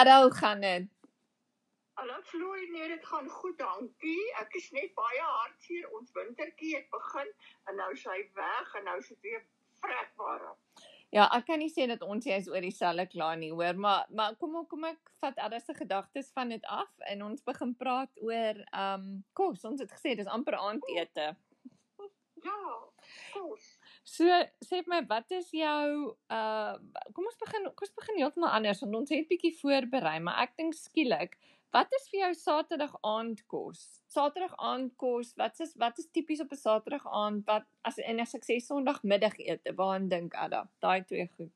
Adou gaan dit. Hallo Floy, nee, dit gaan goed, dankie. Ek is net baie hartseer. Ons wintertjie het begin en nou is hy weg en nou is dit weer vrek warm. Ja, ek kan nie sê dat ons hier is oor dieselfde kla nie, hoor, maar maar kom op, kom ek vat Adda se gedagtes van dit af en ons begin praat oor ehm um, kos. Ons het gesê dis amper aandete. Ja, kos. So sê vir my, wat is jou uh kom ons begin kom ons begin heeltemal anders want ons het bietjie voorberei, maar ek dink skielik, wat is vir jou Saterdag aand kos? Saterdag aand kos, wat is wat is tipies op 'n Saterdag aand wat as ek sê Sondag middagete, waaraan dink Adda? Daai twee goed.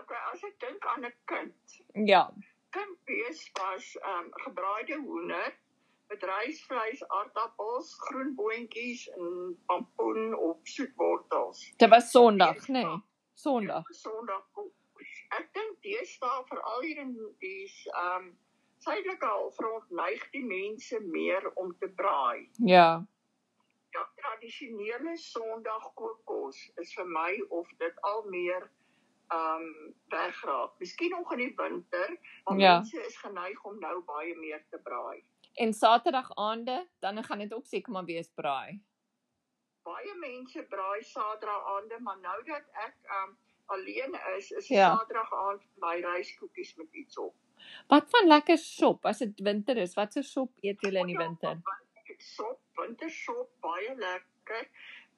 Okay, as ek dink aan 'n kind. Ja. Kind wees was ehm um, gebraaide hoender met rysvleis, aardappels, groen boontjies en pampoen of soetwortels. Dit was Sondag, nê? Nee. Sondag. Sondag. Ek dink deesdae veral hier in die ehm um, suidelike halfrond neig die mense meer om te braai. Ja. Ja, tradisionele Sondag kookkos is vir my of dit al meer ehm um, wegraak. Miskien nog in die winter, want Ja. mense is geneig om nou baie meer te braai. En Saterdag aande, dan gaan dit ook seker maar wees braai. baie mense braai Saterdag aande, maar nou dat ek um alleen is, is Ja. Saterdag aand my ryskoekies met iets op. Wat van lekker sop as dit winter is? Wat se sop eet julle in die Ja, winter? Sop, wintersop, baie lekker.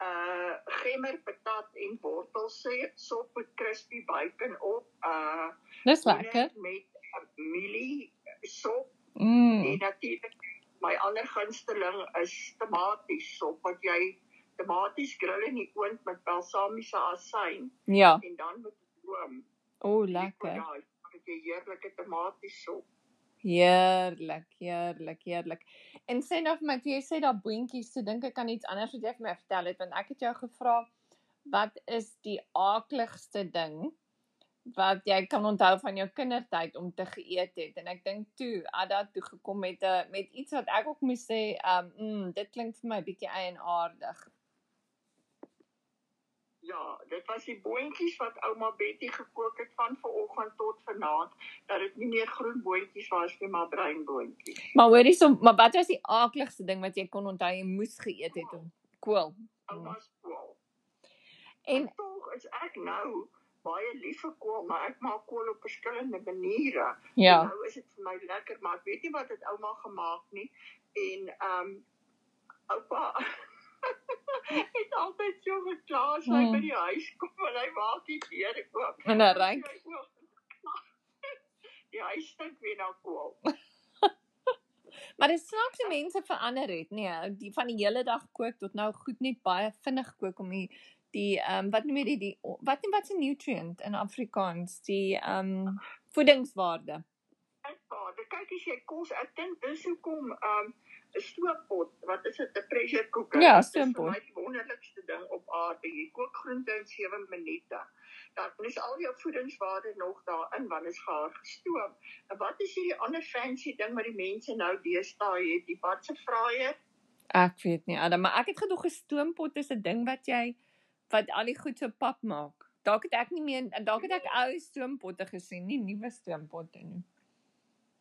Uh gemmer, patat en wortelsop, sop met crispy bacon op. Uh Dis lekker. met uh, mielie sop Mm. en natuurlik my ander gunsteling is tamaties sop wat jy tamaties grill in die oond met balsamiese asyn Ja. en dan met room. O, lekker. Ja, met 'n heerlike tomatiesop. Heerlik, heerlik, heerlik. En sê nou vir my, jy sê daar boontjies, so dink ek aan iets anders wat jy vir my vertel het want ek het jou gevra wat is die aakligste ding wat jy kan onthou van jou kindertyd om te geëet het en ek dink toe Adda toe gekom met 'n met iets wat ek ook moes sê, um mm, dit klink vir my bietjie eienaardig. Ja, dit was die boontjies wat ouma Betty gekook het van vanoggend tot vanaand dat dit nie meer groen boontjies was nie, maar bruin boontjies. Maar hoorie so, maar wat was die aakligste ding wat jy kon onthou jy moes geëet het om kool? Ouma se kool. En En tog is ek nou baie lief vir kool, maar ek maak kool op verskillende maniere. ja, En Nou is dit vir my lekker, maar ek weet nie wat dit ouma gemaak nie. En ehm um, oupa het altyd so gekla as hy Hmm. by die huis kom en hy maak die deure oop. en dan ryk Die huis stink weer na kool. Maar dit snaaks se mense verander het, nee, die van die hele dag kook tot nou goed net baie vinnig kook om die die ehm um, wat noem jy die, die wat wat se nutrient in Afrikaans, die ehm um, voedingswaarde. Vader, kyk as jy kos, ek dink dis hoekom ehm um, 'n stooppot, wat is dit, 'n pressure cooker. Ja, Dit is die wonderlikste ding op aarde. Jy kook groente in 7 minute. Dan is al jou voedingswaarde nog daarin want dit is gaar gestoom. En wat is hierdie ander fancy ding wat die mense nou deesdae het, die wat se fraier? Ek weet nie, Adam, maar ek het gedoog 'n stoompot is 'n ding wat jy wat al die goed so pap maak. Dalk het ek nie meer dalk het ek ou stoompotte gesien, nie nuwe stoompotte nie.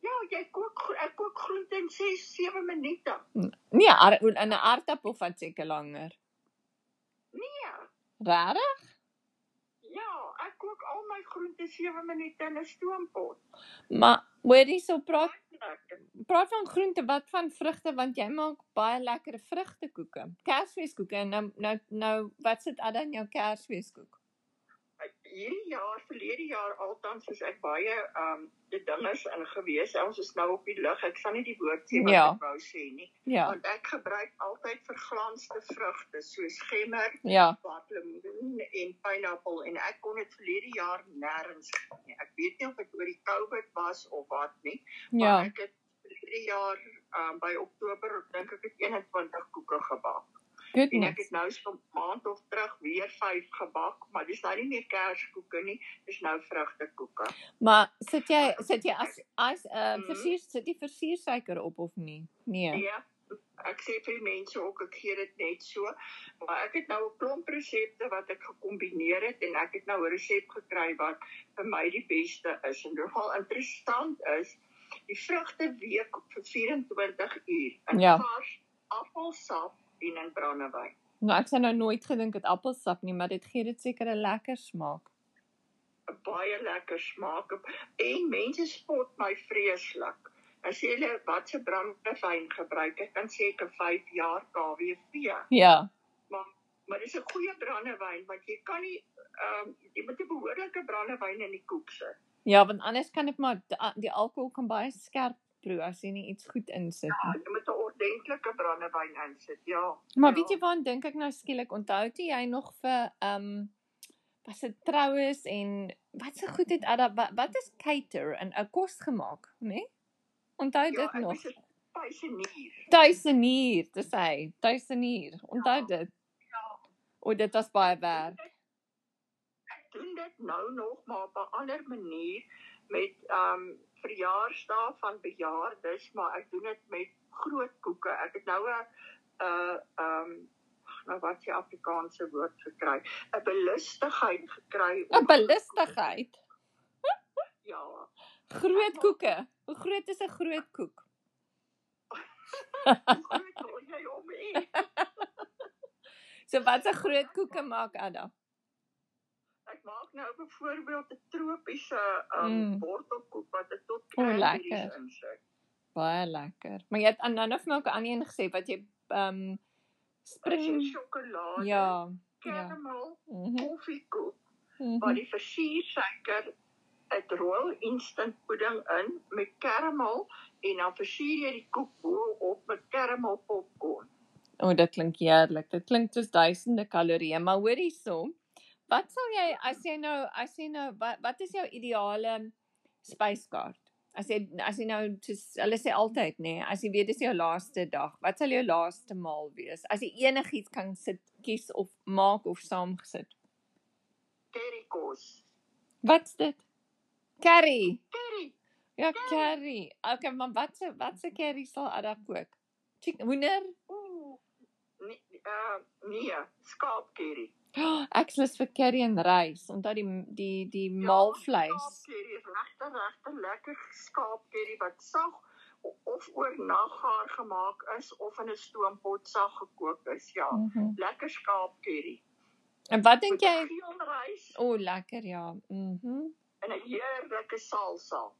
Ja, jy kook ek kook groente in 6 7 minute. Nee, in 'n aardappel vat seker langer. Nee. Regtig? Kook al my groente 7 minute in 'n stoompot. Maar hoorie so praat Lekker. praat van groente, wat van vrugte want jy maak baie lekker vrugtekoeke. Kersfeeskoeke en nou nou nou wat sit Adda in jou Kersfeeskoek? Hierdie jaar verlede jaar althans is ek baie um, die dingers in gewees. Ons is nou op die lug. Ek sal nie die woord sê wat Ja. ek wou sê nie, Ja. want ek gebruik altyd verglansde vrugte soos gemmer, Ja. watlemoen en pineappel en ek kon dit verlede jaar nêrens kry nie. Ek weet nie of dit oor die COVID was of wat nie, maar Ja. ek het verlede jaar ehm um, by Oktober dink ek het 21 koeke gebak. En ek Goodness. het nou so 'n maand of terug weer 5 gebak, maar dis nou nie meer kerskoeke nie, dis nou vrugtekoeke. Maar sit jy sit jy as as uh Mhm. versier sit jy versiersuiker op of nie? Nee. Ja. ek sê vir mense ook ek gee dit net so, maar ek het nou 'n klomp resepte wat ek gekombineer het en ek het nou 'n resep gekry wat vir my die beste is. En nogal interessant is, die vrugte week vir 24 uur in Ja. vars appelsap en in brandewyn. Nou ek sou nou nooit gedink het appelsap nie, maar dit gee dit seker 'n lekker smaak. 'n Baie lekker smaak en mense spot my vreeslik. As jy hulle wat se brandewyn gebruik, ek kan sê ek 'n 5 jaar KWV. Ja. Maar dis 'n goeie brandewyn want jy kan nie ehm um, jy moet 'n behoorlike brandewyn in die koek sit. Ja, want anders kan dit maar die alkohol kan baie skerp proe as jy nie iets goed insit Ja, nie. jy moet 'n ordentlike brandewyn insit. Ja. Maar ja. weet jy waaraan dink ek nou skielik? Onthou toe jy nog vir ehm um, was dit troues en wat se goed het Ada wat, wat is cater en 'n kos gemaak, né? Nee? Onthou Ja, dit nog? tuisenier. Tuisenier, te sê, tuisenier. Onthou Ja. dit? Ja. O, dit was baie werk. Ek doen dit nou nog maar op 'n ander manier met ehm um, verjaarsdae van bejaardes, maar ek doen dit met groot koeke. Ek het nou 'n 'n ehm nou wat die Afrikaanse woord gekry? 'n Belustigheid gekry 'n Belustigheid. Ja. Groot koeke. Hoe groot is 'n groot koek? Groot wil jy hom hê? So wat 'n groot koeke maak Ada? Ek maak nou byvoorbeeld 'n tropiese um Mm. mm. wortelkoek wat ek tot cranberries lekker. insit. Baie lekker. Maar jy het aan nou vir my ook 'n ander een gesê wat jy um, Spring sjokolade, ja, ja. karamel, Mhm. koffiekoek, mhm. waar die versiersuiker het royal instant pudding in met karamel en dan versier jy die koek bo op met karamel popcorn. O, oh, dit klink heerlik. Dit klink soos duisende kalorieë, maar hoor hierso. Wat sal jy as jy nou as jy nou wat wat is jou ideale spyskaart? As jy as jy nou soos hulle sê altyd nê, nee, as jy weet dis jou laaste dag, wat sal jou laaste maal wees? As jy enigiets kan sit kies of maak of saamgesit. Currykos. Wat's dit? Curry. Curry. Ja, curry. Okay, maar wat se wat se curry sal Ada kook? Chicken hoender? Ooh. Nee, uh, nee, skaapcurry. Oh, ek lus vir curry en rys. Onthou die die die maalvleis. Skaapcurry is regte regte lekker skaapcurry wat sag of oornag gaar gemaak is of in 'n stoompot sag gekook is. Ja, Mm -hmm. lekker skaapcurry. En wat dink jy? O, oh, lekker ja. Mhm. Mm en 'n heerlike salsa.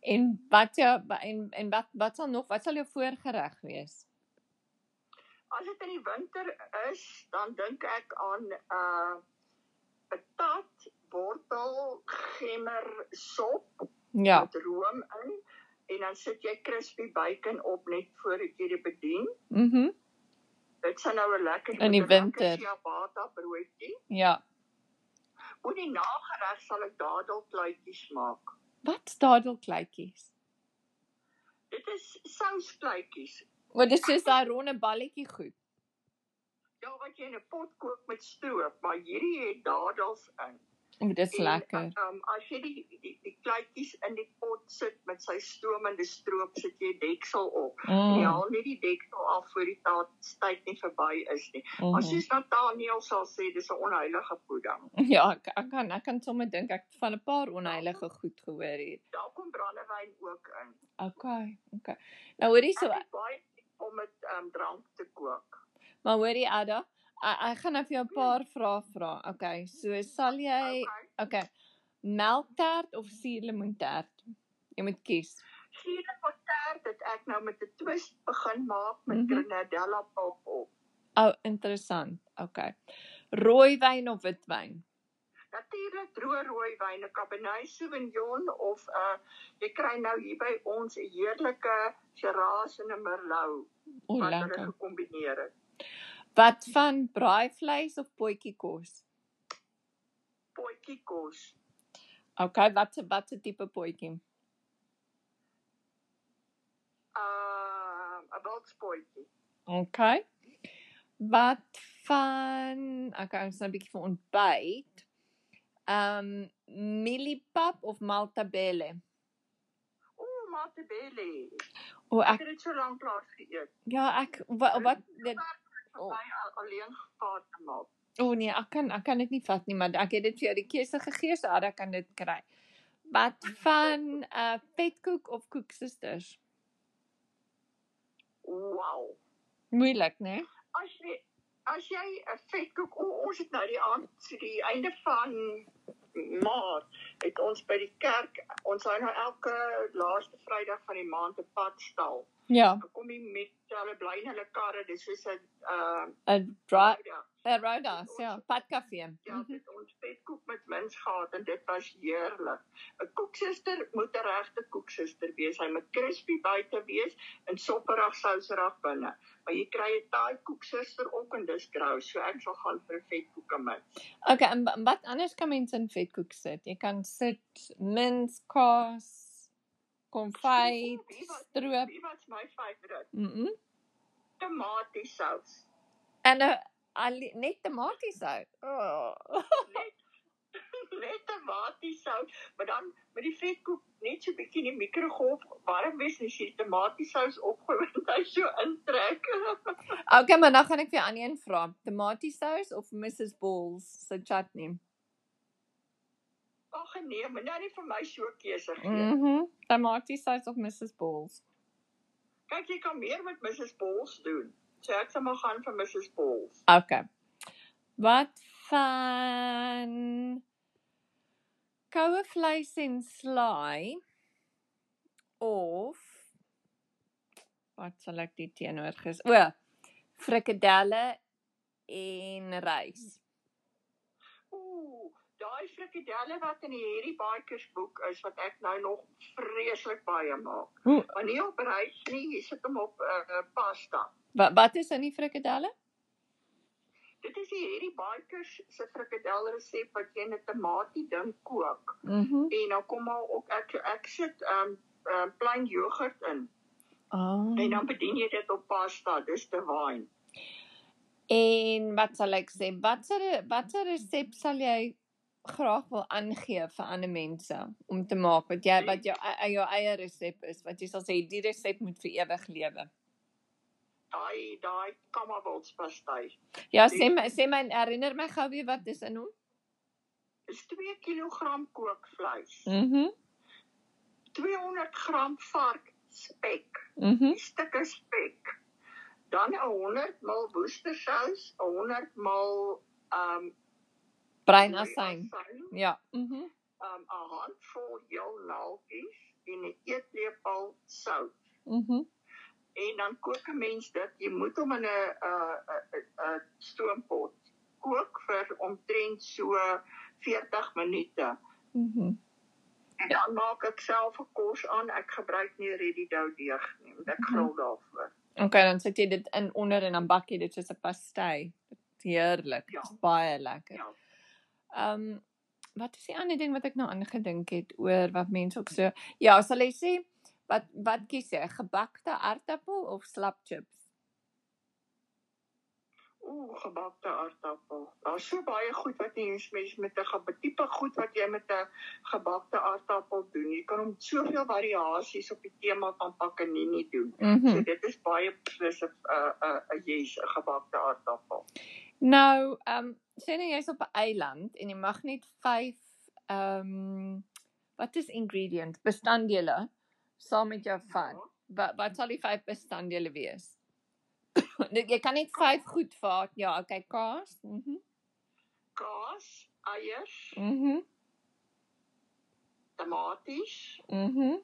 en wat jou en en wat wat sal nog wat sal jou voorgereg wees? As dit in die winter is, dan dink ek aan 'n uh, patat, wortel, gemmer sop Ja. met room in en dan sit jy crispy bacon op net voordat jy dit bedien. Mhm. Mm Dit sal nou 'n lekker In die 'n winter. ciabatta broodjie. ja. Oor die nagereg sal ek dadelkluitjies maak. Wat stadelkluitjies? Dit is souskluitjies. Want dit is soos daai ronde balletjie goed. Ja, wat jy in 'n pot kook met stroop, maar hierdie het dadels in. O, dis lekker. En, um, as jy die die, die kluitjies in die pot sit met sy stomende stroop, sit jy deksel op. Jy Mm. haal net die deksel af voor die tyd nie verby is nie. Maar Mhm. soos Nathaniel sal sê, dis 'n onheilige pudding. Ja, ek, ek kan ek kan sommer dink ek het van 'n paar onheilige goed gehoor hier. Daar kom brandewyn ook in. Okay, okay. Nou hoorie so, Ek is baie om met um, drank te kook. maar hoorie Ada, ek, ek gaan nou vir jou 'n paar vrae vra. Okay, so sal jy Okay. okay, melktert of suurlemoentert? Jy moet kies. Tert het ek nou met 'n twist begin maak met mm -hmm. grenadella pulp op. O, oh, interessant. Okay. Rooiwyn of witwyn? Natuurlik droë rooi wyn, 'n Cabernet Sauvignon of uh, jy kry nou hier by ons 'n heerlike Shiraz en 'n Merlot O, wat hulle lekker. gekombineer het. Wat van braaivleis of potjiekos? Potjie kos. Okay, wat se wat se tipe potjie? Uh 'n wildspotjie. Okay. Wat van okay, ons nou 'n bietjie vir ontbyt. Um mieliepap of maltabelle? Ooh, matebele. O Ek ek het dit so lank laat geëet. ja, ek wat wat dit my al- alleen gevaar te maak. O oh nee, ek kan ek kan dit nie vat nie, maar ek het dit vir jou die keuse gegee so dat ek kan dit kry. Wat van 'n uh, petkoek of koeksusters? Wow. Moeilik, né? Nee? As jy as jy 'n vetkoek o, ons het nou die aand so die einde van Maart het ons by die kerk ons hou nou elke laaste Vrydag van die maand 'n padstal. Ja, Dan kom jy met hulle bly in hulle karre, dis soos 'n uh 'n ja, 'n rodas, ja, padkafee. ja, Mhm. dit ons vetkoek met mens gehad en dit was heerlik. 'n Koeksuster moet 'n regte koeksuster wees. Hy moet crispy buite wees en sopperig souserig binne. Maar jy kry 'n Thai koeksuster ook en dis grou, so ek sal gaan vir 'n vetkoek en mens. Okay, en wa- wat anders kan mens in vetkoek sit? Jy kan sit mins, kaas, konfyt, stroop. Wie wat's my favourite? Mhm. Mm Tomatiesous. en 'n ali- net tomatiesou. Oh. Net net tomatiesous, maar dan met die vetkoek net so bietjie in die mikrogolf warm wees en as jy die tomatiesous opgooi en hy so intrek. Okay, maar nou gaan ek vir jou aan een vra. Tomatiesous of Mrs Balls se chutney? Ag nee, maar nou nie vir my so keuse gee. Mhm. Mm Tomatiesous of Mrs Balls. Kyk, jy kan meer met Mrs Balls doen. So ek sal maar gaan vir Mrs Balls. Okay. Wat van koue vleis en slaai of wat sal ek die teenoor ges? O, frikadelle en rys. Ooh, daai frikadelle wat in die Harry Bikers boek is wat ek nou nog vreeslik baie maak. Hoe Maar nie op rys nie, jy sit hom op uh, pasta. Wat, wat is in die frikadelle? Dit is die Harry Bikers se frikadel resep wat jy in 'n tamatie ding kook. Mm En dan kom maar ook ek ek sit um uh, plain jogurt in oh. en dan bedien jy dit op pasta. Dis divine. En wat sal ek sê? Watse watse resep sal jy graag wil aangee vir ander mense om te maak wat jy wat jou e- jou eie resep is wat jy sal sê die resep moet vir ewig lewe. Daai daai kammerwolspastei. Ja, sê my sê my herinner my gou weer wat is in hom? Dis 2 kg kookvleis. Mhm. Mm 200 gram vark spek. mhm. Die stukke spek. Dan 'n 100 ml woestersous, 'n 100 ml um Bruin asyn. Ja. Mhm. Mm um 'n handvol heel naaltjies en 'n eetlepel sout. mhm. Mm En dan kook 'n mens dit. Jy moet hom in 'n 'n 'n stoompot kook vir omtrent so 40 minute. mhm. Mm En dan maak ek self 'n kos aan. Ek gebruik nie ready dough deeg nie, want ek Mhm. gril daarvoor. Okay, dan sit jy dit in onder en dan bak jy dit soos 'n pastei. Heerlik. Ja. Baie lekker. Ja. Ehm um, wat is die ander ding wat ek nou aangedink het oor wat mense ook so Ja, sal jy sê wat wat kies jy? Gebakte aartappel of slap chips? Ooh, gebakte aardappel. Daar's so baie goed wat jy mens met 'n tipe goed wat jy met 'n gebakte aardappel doen. Jy kan hom soveel variasies op die tema van pakanini doen. Mhm. So dit is baie beslis 'n 'n 'n 'n yes, 'n gebakte aardappel. Nou, ehm um, sê nou jy's op 'n eiland en jy mag net 5 ehm um, wat is ingredients, bestanddele saam met jou vat. Wat wat sal die 5 bestanddele wees? Nou, jy kan net 5 goed vat. Ja, okay, kaas. Mhm. Kaas, eiers, Mhm. tomaties. Mhm.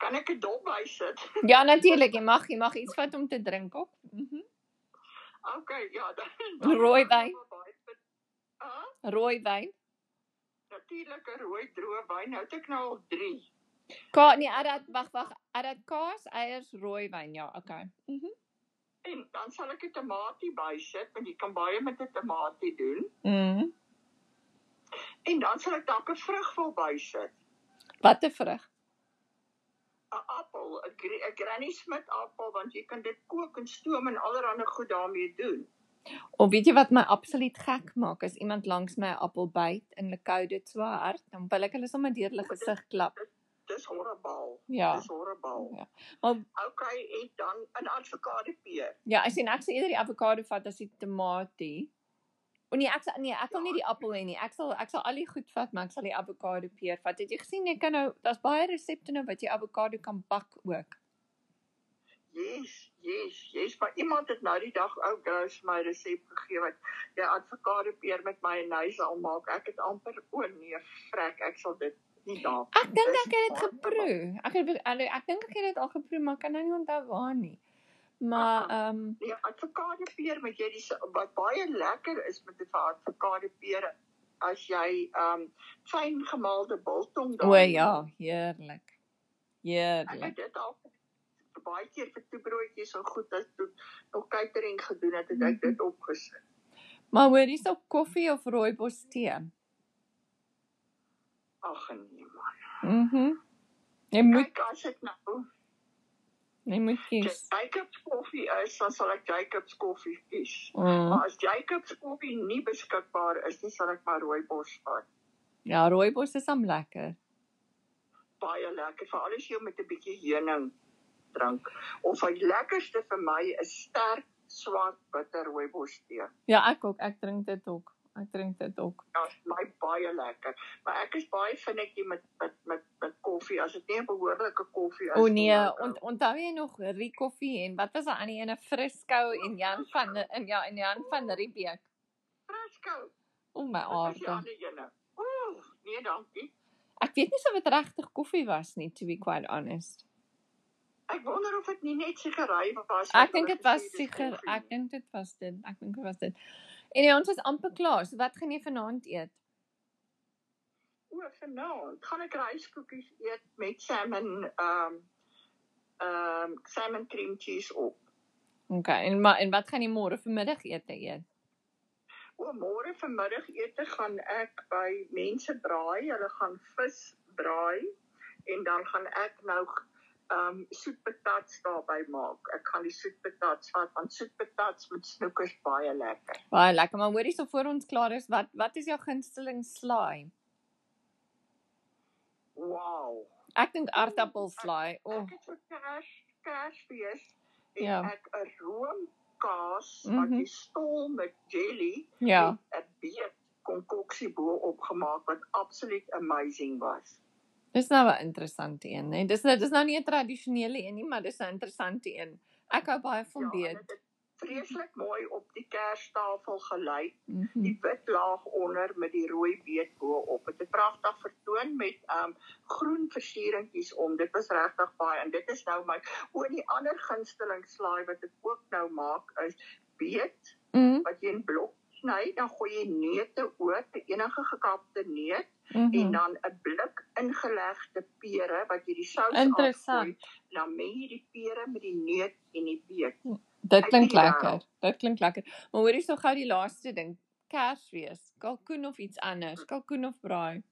Kan ek 'n dop bysit? Ja, natuurlik, jy mag jy mag iets vat om te drink ook. Mhm. Okay, ja, dan. Rooi wyn. Ah, Rooi wyn. natuurlik 'n rooi droë wyn. Nou het ek nou al 3. Ka nee, adat wag wag, adat kaas, eiers, rooi wyn. Ja, okay. Mhm. En dan sal ek 'n tamatie bysit, want jy kan baie met 'n tamatie doen. Mhm. En dan sal ek dalk 'n vrug wil bysit. Wat 'n vrug. 'n Appel, 'n gr- 'n Granny Smith appel want jy kan dit kook en stoom en allerlei goed daarmee doen. Of weet jy wat my absoluut gek maak as iemand langs my 'n appel byt en hulle kou dit so hard, dan wil ek hulle sommer deur hulle gesig klap. Dis dis horrible. Ja. Dis horrible. Ja. Maar Okay, en dan 'n avokado peer. ja, ek sien ek sal eerder die avokado vat as die tamatie. O nee, ek sal nee, ek wil nie die appel hê nie. Ek sal ek sal al die goed vat, maar ek sal die avokado peer vat. Het jy gesien jy kan nou daar's baie resepte nou wat jy avokado kan bak ook. Yes, yes, yes, maar iemand het nou die dag ou grous vir my resep gegee wat jy avokado peer met mayonnaise sal maak. Ek het amper o nee, vrek, ek sal dit nie daar. Ek dink ek het dit geproe. Ek het ek dink ek het dit al geproe, maar ek kan nou nie onthou waar nie. Maar Ah, ehm um, Nee, avokado peer met jy dis wat baie lekker is met 'n avokado peer as jy um fyn gemaalde biltong o ja, heerlik. Ek Heerlik. het dit al baie keer vir toebroodjies en goed as toe nog catering gedoen het, het ek dit opgesit. Maar hoor hier's ook koffie of rooibos tee. Ag nee man. Mhm. Mm jy moet Kyk as dit nou jy moet kies. Jacobs koffie is, dan sal ek Jacobs koffie kies. Mm. Maar as Jacobs koffie nie beskikbaar is nie, sal ek maar rooibos vat. Ja, rooibos is hom lekker. Baie lekker, veral as jy met 'n bietjie heuning drink. Of die lekkerste vir my is sterk swart bitter rooibos tee. Ja, ek ook. Ek drink dit ook. Ek drink dit ook. Ja, is my baie lekker. Maar ek is baie vinnig met met met met koffie as dit nie 'n behoorlike koffie is O nee, ont, onthou jy nog Rie koffie en wat was daai ander ene Frisco en Jan van en ja, en Jan van Riebeek. Frisco. O my Dit aarde. Ooh, nee dankie. Ek weet nie of dit regtig koffie was nie, to be quite honest. Ek wonder of dit nie net sigarai was. Ek wat dink dit was seker, ek dink dit was dit. Ek dink dit was dit. En ja, ons is amper klaar. So wat gaan jy vanaand eet? O, vanaand gaan ek ryskoekies eet met salmon ehm um, ehm um, salmon cream cheese op. Okay, en maar en wat gaan jy môre vanmiddagete eet? O, môre vanmiddagete gaan ek by mense braai. Hulle gaan vis braai en dan gaan ek nou ehm um, soetpatats daarby maak. Ek gaan die soetpatats vat want soetpatats met snoek is baie lekker. Baie lekker, maar hoorie so voor ons klaar is, wat wat is jou gunsteling slaai? Wow. Ek dink aardappelslaai. O, oh, Ek het vir Kers Kersfees en Ja. ek 'n roomkaas Mhm. wat die stol met jelly ja. met 'n beet konkoksie bo opgemaak wat absoluut amazing was. Dis nou 'n interessante een, né? Dis nou dis nou nie 'n tradisionele een nie, maar dis 'n interessante een. Ek hou baie van en beet. dit het vreeslik mooi op die kerstafel gelyk. Mhm. Die wit laag onder met die rooi beet bo op. Dit het pragtig vertoon met um groen versieringkies om. Dit was regtig baie en dit is nou my o, die ander gunsteling slaai wat ek ook nou maak is beet Mhm. wat jy in blok sny, dan gooi jy neute oor, enige gekapte neut en Mhm. dan 'n blik ingelegde pere wat jy die sous Interessant. afgooi. Dan meng jy die pere met die neut en die beet. Dit klink lekker. Dit klink lekker. Maar hoorie so gou die laaste ding. Kersfees, kalkoen of iets anders, kalkoen of braai.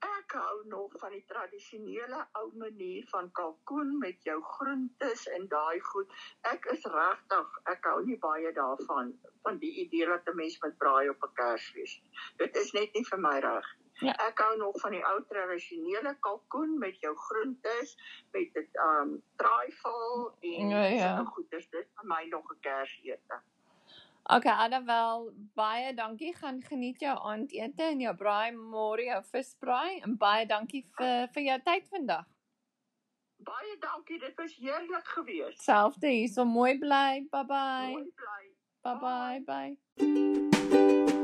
Ek hou nog van die tradisionele ou manier van kalkoen met jou groentes en daai goed. Ek is regtig, ek hou nie baie daarvan van die idee dat 'n mens met braai op 'n Kersfees. Dit is net nie vir my reg nie. Ja. Ek hou nog van die ou tradisionele kalkoen met jou groentes, met dit um traaival en Ja, ja. sulke goeders. Dit is vir my nog 'n Kersete. Okay, Annabel, baie dankie. Gaan geniet jou aandete en jou braai môre, jou visbraai en baie dankie vir vir jou tyd vandag. Baie dankie, dit was heerlik geweest. Selfde hierso mooi bly. Bye bye. Mooi bly. Bye bye. Bye.